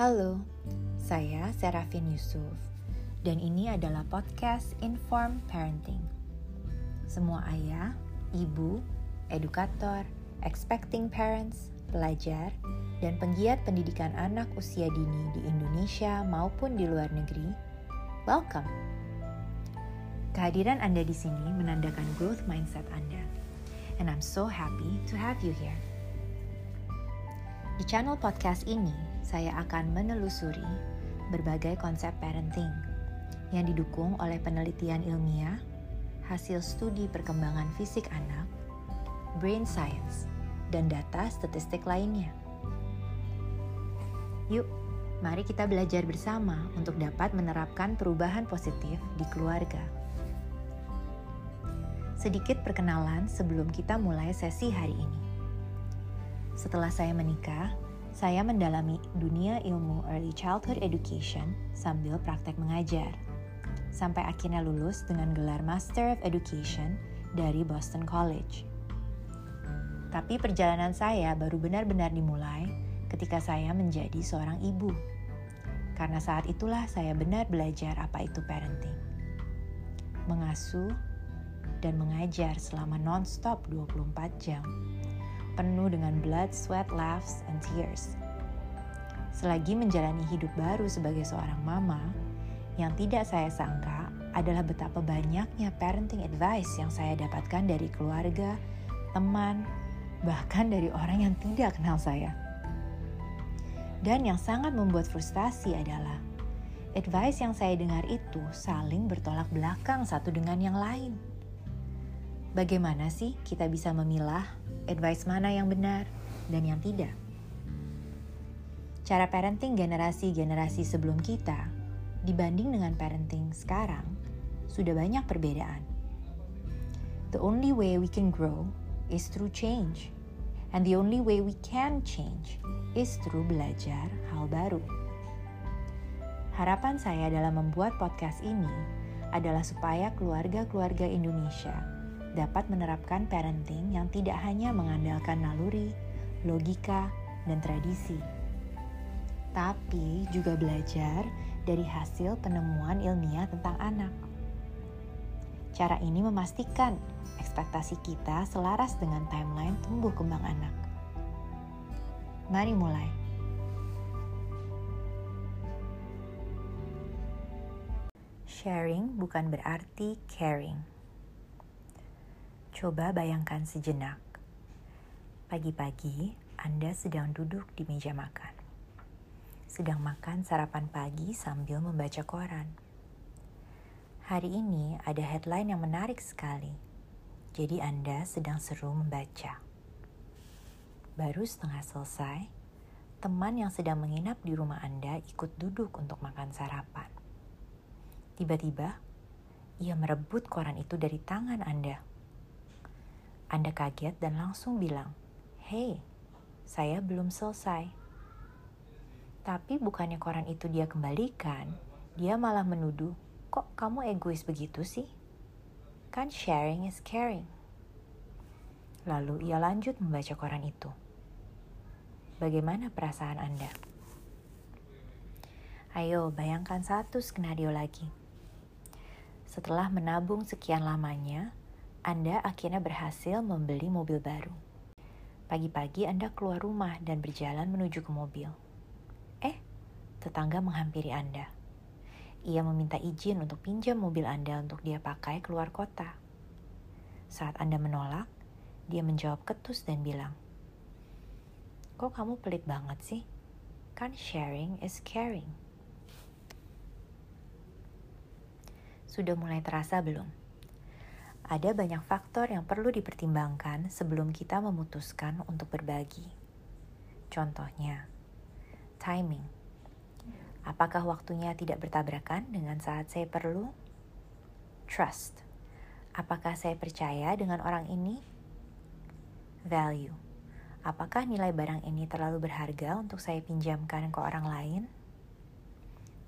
Halo, saya Serafin Yusuf dan ini adalah podcast Inform Parenting. Semua ayah, ibu, edukator, expecting parents, pelajar, dan penggiat pendidikan anak usia dini di Indonesia maupun di luar negeri, welcome. Kehadiran Anda di sini menandakan growth mindset Anda, and I'm so happy to have you here. Di channel podcast ini, saya akan menelusuri berbagai konsep parenting yang didukung oleh penelitian ilmiah, hasil studi perkembangan fisik anak, brain science, dan data statistik lainnya. Yuk, mari kita belajar bersama untuk dapat menerapkan perubahan positif di keluarga. Sedikit perkenalan sebelum kita mulai sesi hari ini. Setelah saya menikah, saya mendalami dunia ilmu early childhood education sambil praktek mengajar. Sampai akhirnya lulus dengan gelar Master of Education dari Boston College. Tapi perjalanan saya baru benar-benar dimulai ketika saya menjadi seorang ibu. Karena saat itulah saya benar belajar apa itu parenting. Mengasuh dan mengajar selama non-stop 24 jam penuh dengan blood, sweat, laughs, and tears. Selagi menjalani hidup baru sebagai seorang mama, yang tidak saya sangka adalah betapa banyaknya parenting advice yang saya dapatkan dari keluarga, teman, bahkan dari orang yang tidak kenal saya. Dan yang sangat membuat frustasi adalah advice yang saya dengar itu saling bertolak belakang satu dengan yang lain. Bagaimana sih kita bisa memilah advice mana yang benar dan yang tidak. Cara parenting generasi-generasi sebelum kita dibanding dengan parenting sekarang sudah banyak perbedaan. The only way we can grow is through change. And the only way we can change is through belajar hal baru. Harapan saya dalam membuat podcast ini adalah supaya keluarga-keluarga Indonesia dapat menerapkan parenting yang tidak hanya mengandalkan naluri, logika, dan tradisi, tapi juga belajar dari hasil penemuan ilmiah tentang anak. Cara ini memastikan ekspektasi kita selaras dengan timeline tumbuh kembang anak. Mari mulai. Sharing bukan berarti caring. Coba bayangkan sejenak. Pagi-pagi, Anda sedang duduk di meja makan. Sedang makan sarapan pagi sambil membaca koran. Hari ini ada headline yang menarik sekali. Jadi Anda sedang seru membaca. Baru setengah selesai, teman yang sedang menginap di rumah Anda ikut duduk untuk makan sarapan. Tiba-tiba, ia merebut koran itu dari tangan Anda anda kaget dan langsung bilang, "Hei, saya belum selesai." Tapi bukannya koran itu dia kembalikan, dia malah menuduh, "Kok kamu egois begitu sih? Kan sharing is caring." Lalu ia lanjut membaca koran itu. Bagaimana perasaan Anda? Ayo, bayangkan satu skenario lagi. Setelah menabung sekian lamanya, anda akhirnya berhasil membeli mobil baru. Pagi-pagi Anda keluar rumah dan berjalan menuju ke mobil. Eh, tetangga menghampiri Anda. Ia meminta izin untuk pinjam mobil Anda untuk dia pakai keluar kota. Saat Anda menolak, dia menjawab ketus dan bilang, Kok kamu pelit banget sih? Kan sharing is caring. Sudah mulai terasa belum? Ada banyak faktor yang perlu dipertimbangkan sebelum kita memutuskan untuk berbagi. Contohnya, timing. Apakah waktunya tidak bertabrakan dengan saat saya perlu? Trust. Apakah saya percaya dengan orang ini? Value. Apakah nilai barang ini terlalu berharga untuk saya pinjamkan ke orang lain?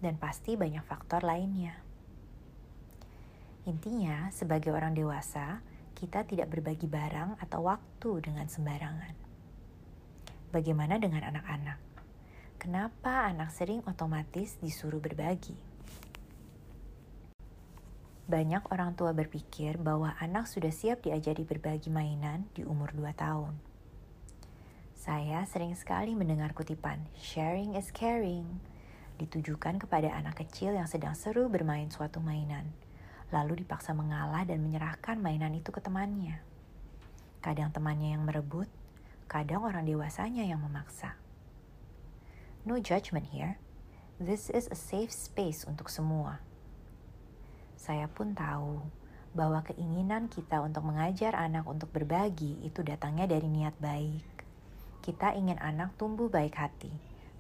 Dan pasti banyak faktor lainnya. Intinya, sebagai orang dewasa, kita tidak berbagi barang atau waktu dengan sembarangan. Bagaimana dengan anak-anak? kenapa anak sering otomatis disuruh berbagi. Banyak orang tua berpikir bahwa anak sudah siap diajari berbagi mainan di umur 2 tahun. Saya sering sekali mendengar kutipan sharing is caring ditujukan kepada anak kecil yang sedang seru bermain suatu mainan, lalu dipaksa mengalah dan menyerahkan mainan itu ke temannya. Kadang temannya yang merebut, kadang orang dewasanya yang memaksa. No judgment here. This is a safe space untuk semua. Saya pun tahu bahwa keinginan kita untuk mengajar anak untuk berbagi itu datangnya dari niat baik. Kita ingin anak tumbuh baik hati,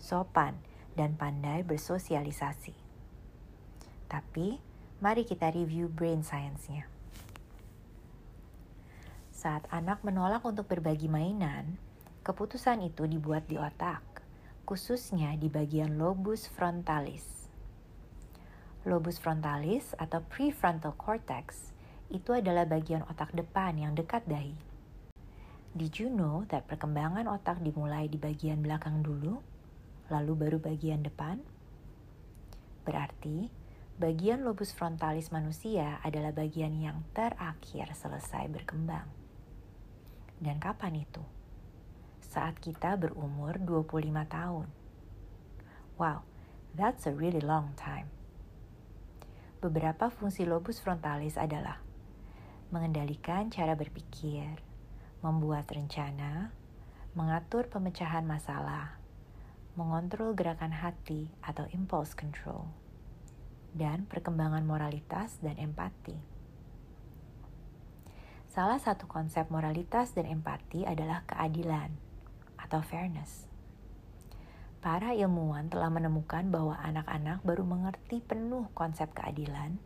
sopan, dan pandai bersosialisasi. Tapi, mari kita review brain science-nya. Saat anak menolak untuk berbagi mainan, keputusan itu dibuat di otak khususnya di bagian lobus frontalis. Lobus frontalis atau prefrontal cortex itu adalah bagian otak depan yang dekat dahi. Did you know that perkembangan otak dimulai di bagian belakang dulu, lalu baru bagian depan? Berarti, bagian lobus frontalis manusia adalah bagian yang terakhir selesai berkembang. Dan kapan itu? saat kita berumur 25 tahun. Wow, that's a really long time. Beberapa fungsi lobus frontalis adalah mengendalikan cara berpikir, membuat rencana, mengatur pemecahan masalah, mengontrol gerakan hati atau impulse control, dan perkembangan moralitas dan empati. Salah satu konsep moralitas dan empati adalah keadilan atau fairness. Para ilmuwan telah menemukan bahwa anak-anak baru mengerti penuh konsep keadilan,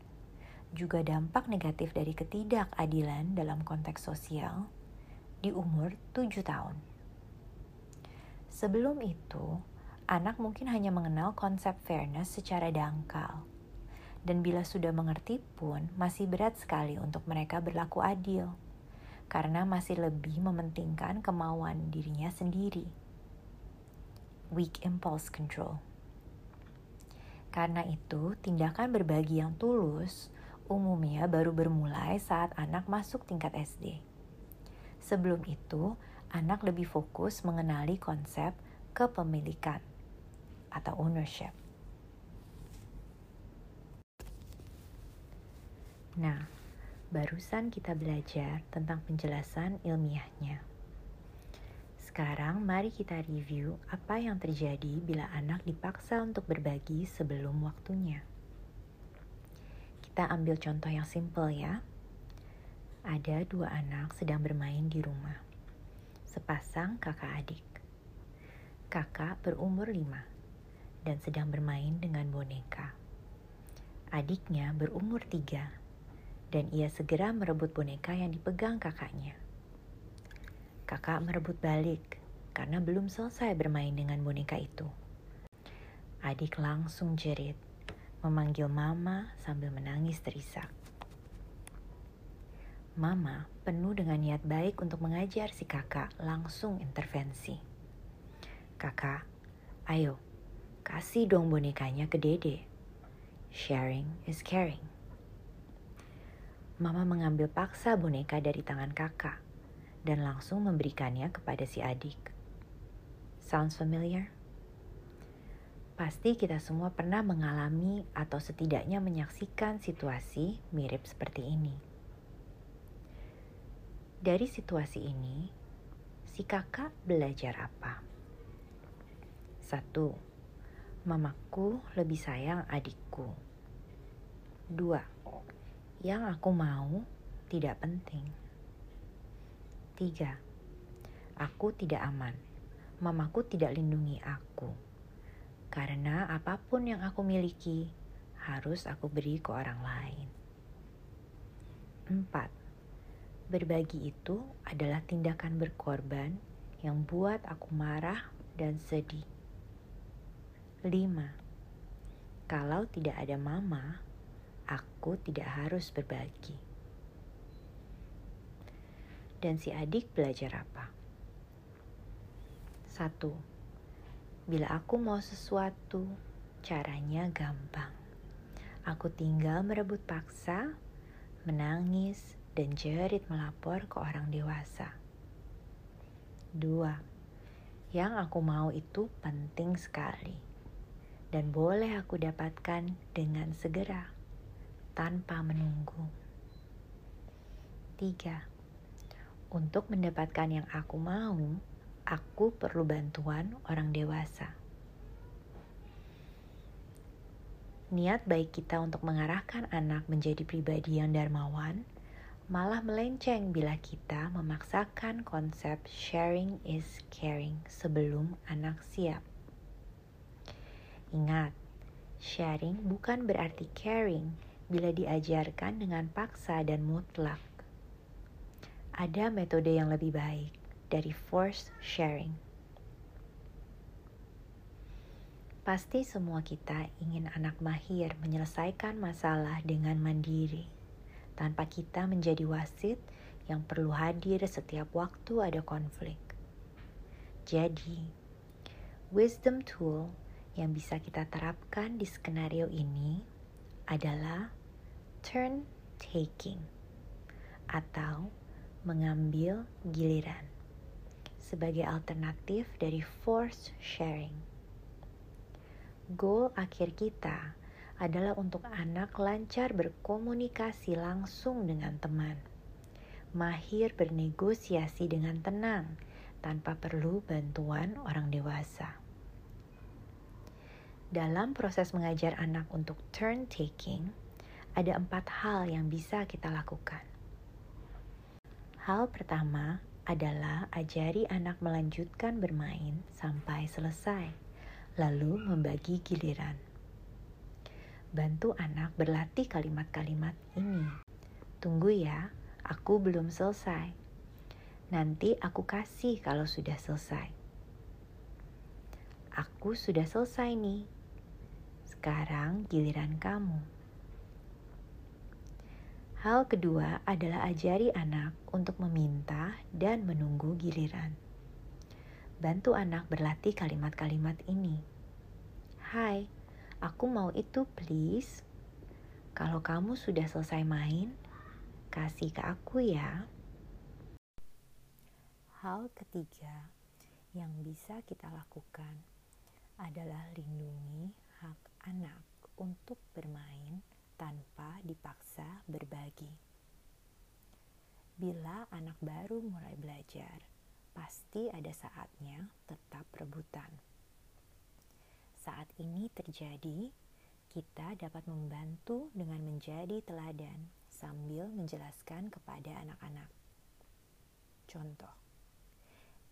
juga dampak negatif dari ketidakadilan dalam konteks sosial di umur 7 tahun. Sebelum itu, anak mungkin hanya mengenal konsep fairness secara dangkal. Dan bila sudah mengerti pun, masih berat sekali untuk mereka berlaku adil karena masih lebih mementingkan kemauan dirinya sendiri. Weak impulse control. Karena itu, tindakan berbagi yang tulus umumnya baru bermulai saat anak masuk tingkat SD. Sebelum itu, anak lebih fokus mengenali konsep kepemilikan atau ownership. Nah, Barusan kita belajar tentang penjelasan ilmiahnya. Sekarang mari kita review apa yang terjadi bila anak dipaksa untuk berbagi sebelum waktunya. Kita ambil contoh yang simple ya. Ada dua anak sedang bermain di rumah. Sepasang kakak adik. Kakak berumur lima dan sedang bermain dengan boneka. Adiknya berumur tiga dan ia segera merebut boneka yang dipegang kakaknya. Kakak merebut balik karena belum selesai bermain dengan boneka itu. Adik langsung jerit, memanggil mama sambil menangis terisak. Mama, penuh dengan niat baik untuk mengajar si kakak, langsung intervensi. Kakak, ayo, kasih dong bonekanya ke dede. Sharing is caring. Mama mengambil paksa boneka dari tangan kakak dan langsung memberikannya kepada si adik. Sounds familiar? Pasti kita semua pernah mengalami atau setidaknya menyaksikan situasi mirip seperti ini. Dari situasi ini, si kakak belajar apa? Satu, mamaku lebih sayang adikku. Dua, yang aku mau tidak penting. Tiga, aku tidak aman. Mamaku tidak lindungi aku. Karena apa pun yang aku miliki harus aku beri ke orang lain. Empat, berbagi itu adalah tindakan berkorban yang buat aku marah dan sedih. Lima, kalau tidak ada mama, aku tidak harus berbagi. Dan si adik belajar apa? Satu, Bila aku mau sesuatu, caranya gampang. Aku tinggal merebut paksa, menangis, dan jerit melapor ke orang dewasa. Dua, yang aku mau itu penting sekali dan boleh aku dapatkan dengan segera tanpa menunggu. Tiga, untuk mendapatkan yang aku mau, aku perlu bantuan orang dewasa. Niat baik kita untuk mengarahkan anak menjadi pribadi yang darmawan malah melenceng bila kita memaksakan konsep sharing is caring sebelum anak siap. Ingat, sharing bukan berarti caring bila diajarkan dengan paksa dan mutlak ada metode yang lebih baik dari forced sharing. Pasti semua kita ingin anak mahir menyelesaikan masalah dengan mandiri, tanpa kita menjadi wasit yang perlu hadir setiap waktu ada konflik. Jadi, wisdom tool yang bisa kita terapkan di skenario ini adalah turn taking atau mengambil giliran sebagai alternatif dari force sharing. Goal akhir kita adalah untuk anak lancar berkomunikasi langsung dengan teman, mahir bernegosiasi dengan tenang tanpa perlu bantuan orang dewasa. Dalam proses mengajar anak untuk turn taking, ada empat hal yang bisa kita lakukan. Hal pertama adalah ajari anak melanjutkan bermain sampai selesai, lalu membagi giliran. Bantu anak berlatih kalimat-kalimat ini. Tunggu ya, aku belum selesai. Nanti aku kasih kalau sudah selesai. Aku sudah selesai nih. Sekarang giliran kamu. Hal kedua adalah ajari anak untuk meminta dan menunggu giliran. Bantu anak berlatih kalimat-kalimat ini. Hai, aku mau itu please. Kalau kamu sudah selesai main, kasih ke aku ya. Hal ketiga yang bisa kita lakukan adalah lindungi hak anak untuk bermain tanpa dipaksa berbagi. Bila anak baru mulai belajar, pasti ada saatnya tetap rebutan. Saat ini terjadi, kita dapat membantu dengan menjadi teladan sambil menjelaskan kepada anak-anak. Contoh,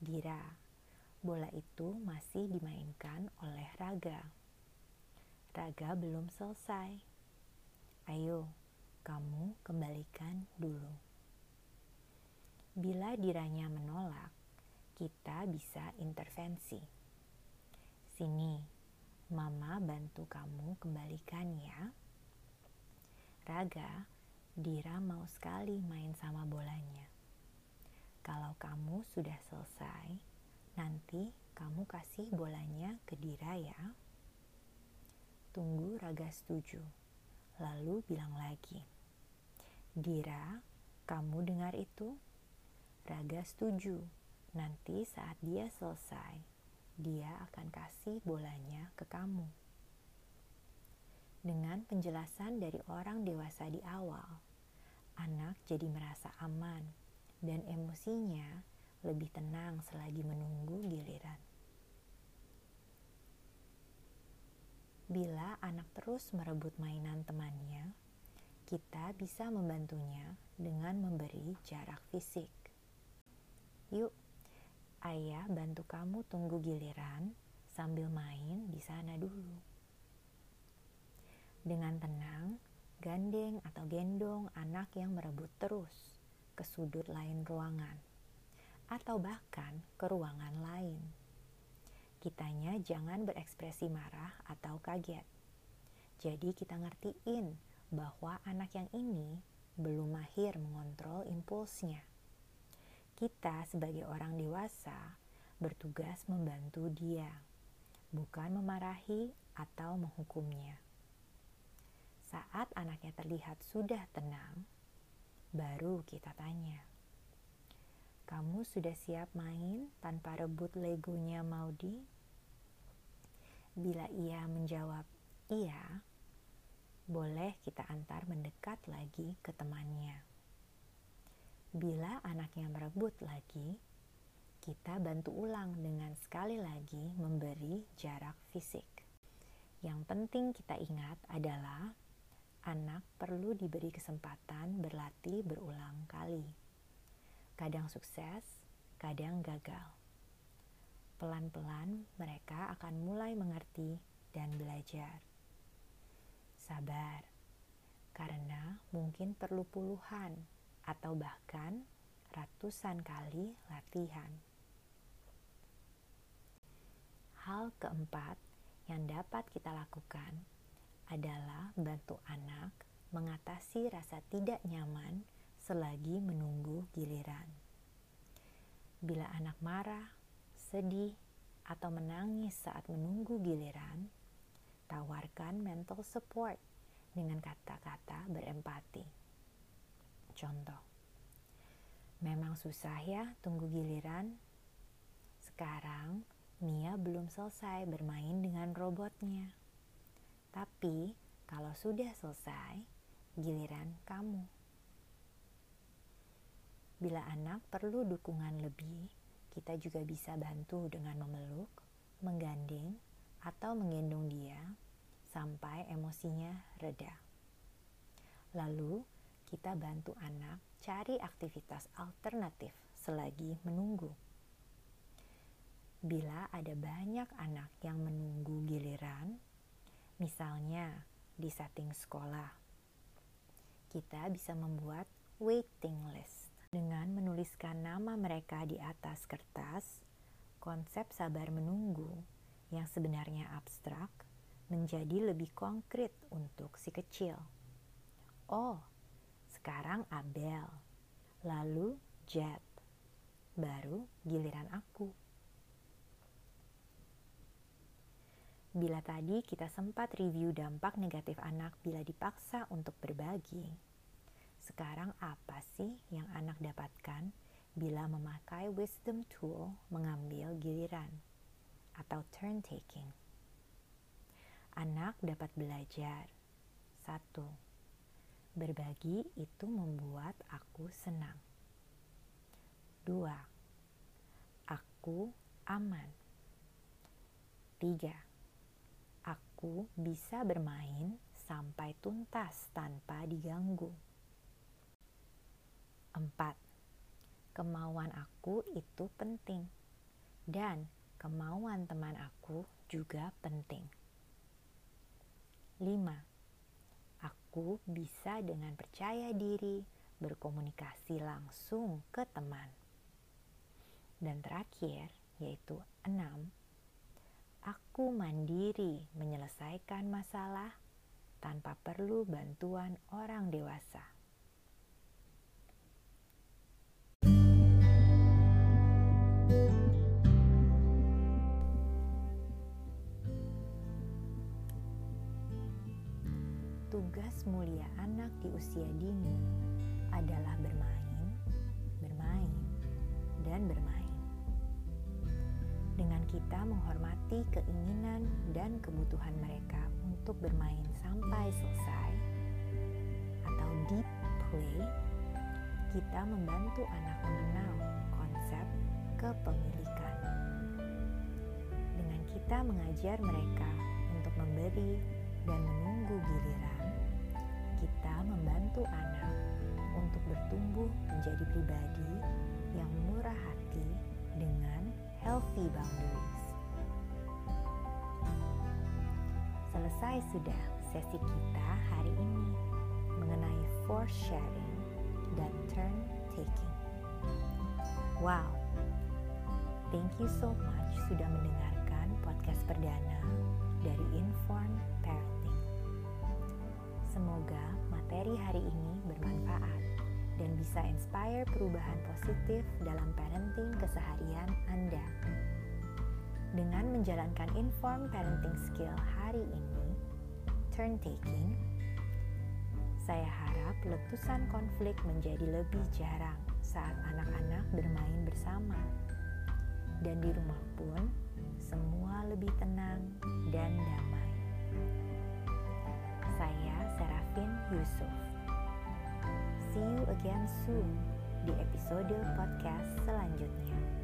Dira, bola itu masih dimainkan oleh Raga. Raga belum selesai Ayo, kamu kembalikan dulu. Bila diranya menolak, kita bisa intervensi. Sini, Mama bantu kamu kembalikan ya. Raga, Dira mau sekali main sama bolanya. Kalau kamu sudah selesai, nanti kamu kasih bolanya ke Dira ya. Tunggu Raga setuju. Lalu bilang lagi, Dira, kamu dengar itu? Raga setuju. Nanti saat dia selesai, dia akan kasih bolanya ke kamu. Dengan penjelasan dari orang dewasa di awal, anak jadi merasa aman dan emosinya lebih tenang selagi menunggu giliran. Bila anak terus merebut mainan temannya, kita bisa membantunya dengan memberi jarak fisik. Yuk, ayah bantu kamu tunggu giliran sambil main di sana dulu. Dengan tenang, gandeng atau gendong anak yang merebut terus ke sudut lain ruangan, atau bahkan ke ruangan lain kitanya jangan berekspresi marah atau kaget. Jadi kita ngertiin bahwa anak yang ini belum mahir mengontrol impulsnya. Kita sebagai orang dewasa bertugas membantu dia, bukan memarahi atau menghukumnya. Saat anaknya terlihat sudah tenang, baru kita tanya, "Kamu sudah siap main tanpa rebut legonya Maudi?" Bila ia menjawab iya, boleh kita antar mendekat lagi ke temannya. Bila anaknya merebut lagi, kita bantu ulang dengan sekali lagi memberi jarak fisik. Yang penting kita ingat adalah anak perlu diberi kesempatan berlatih berulang kali. Kadang sukses, kadang gagal. Pelan-pelan mereka akan mulai mengerti dan belajar. Sabar, karena mungkin perlu puluhan atau bahkan ratusan kali latihan. Hal keempat yang dapat kita lakukan adalah bantu anak mengatasi rasa tidak nyaman selagi menunggu giliran. Bila anak marah, sedih, atau menangis saat menunggu giliran, tawarkan mental support dengan kata-kata berempati. Contoh, memang susah ya tunggu giliran. Sekarang Mia belum selesai bermain dengan robotnya. Tapi kalau sudah selesai, giliran kamu. Bila anak perlu dukungan lebih, kita juga bisa bantu dengan memeluk, menggandeng, atau menggendong dia sampai emosinya reda. Lalu, kita bantu anak cari aktivitas alternatif selagi menunggu. Bila ada banyak anak yang menunggu giliran, misalnya di setting sekolah, kita bisa membuat waiting list dengan menuliskan nama mereka di atas kertas. Konsep sabar menunggu yang sebenarnya abstrak menjadi lebih konkret untuk si kecil. Oh, sekarang Abel, lalu Jet, baru giliran aku. Bila tadi kita sempat review dampak negatif anak bila dipaksa untuk berbagi, sekarang apa sih yang anak dapatkan bila memakai wisdom tool mengambil giliran atau turn taking? Anak dapat belajar. Satu, berbagi itu membuat aku senang. Dua, aku aman. Tiga, aku bisa bermain sampai tuntas tanpa diganggu. 4. Kemauan aku itu penting dan kemauan teman aku juga penting. 5. Aku bisa dengan percaya diri berkomunikasi langsung ke teman. Dan terakhir, yaitu 6 aku mandiri menyelesaikan masalah tanpa perlu bantuan orang dewasa. Mulia anak di usia dini adalah bermain, bermain, dan bermain dengan kita menghormati keinginan dan kebutuhan mereka untuk bermain sampai selesai atau deep play, kita membantu anak mengenal konsep kepemilikan. Dengan kita mengajar mereka untuk memberi dan menunggu giliran, kita membantu anak untuk bertumbuh menjadi pribadi yang murah hati dengan healthy boundaries. Selesai sudah sesi kita hari ini mengenai force sharing dan turn taking. Wow, thank you so much sudah mendengarkan podcast perdana dari Inform. Semoga materi hari ini bermanfaat dan bisa inspire perubahan positif dalam parenting keseharian Anda. Dengan menjalankan informed parenting skill hari ini, turn taking, saya harap letusan konflik menjadi lebih jarang saat anak-anak bermain bersama. Dan di rumah pun, semua lebih tenang dan damai. Saya Serafin Yusuf. See you again soon di episode podcast selanjutnya.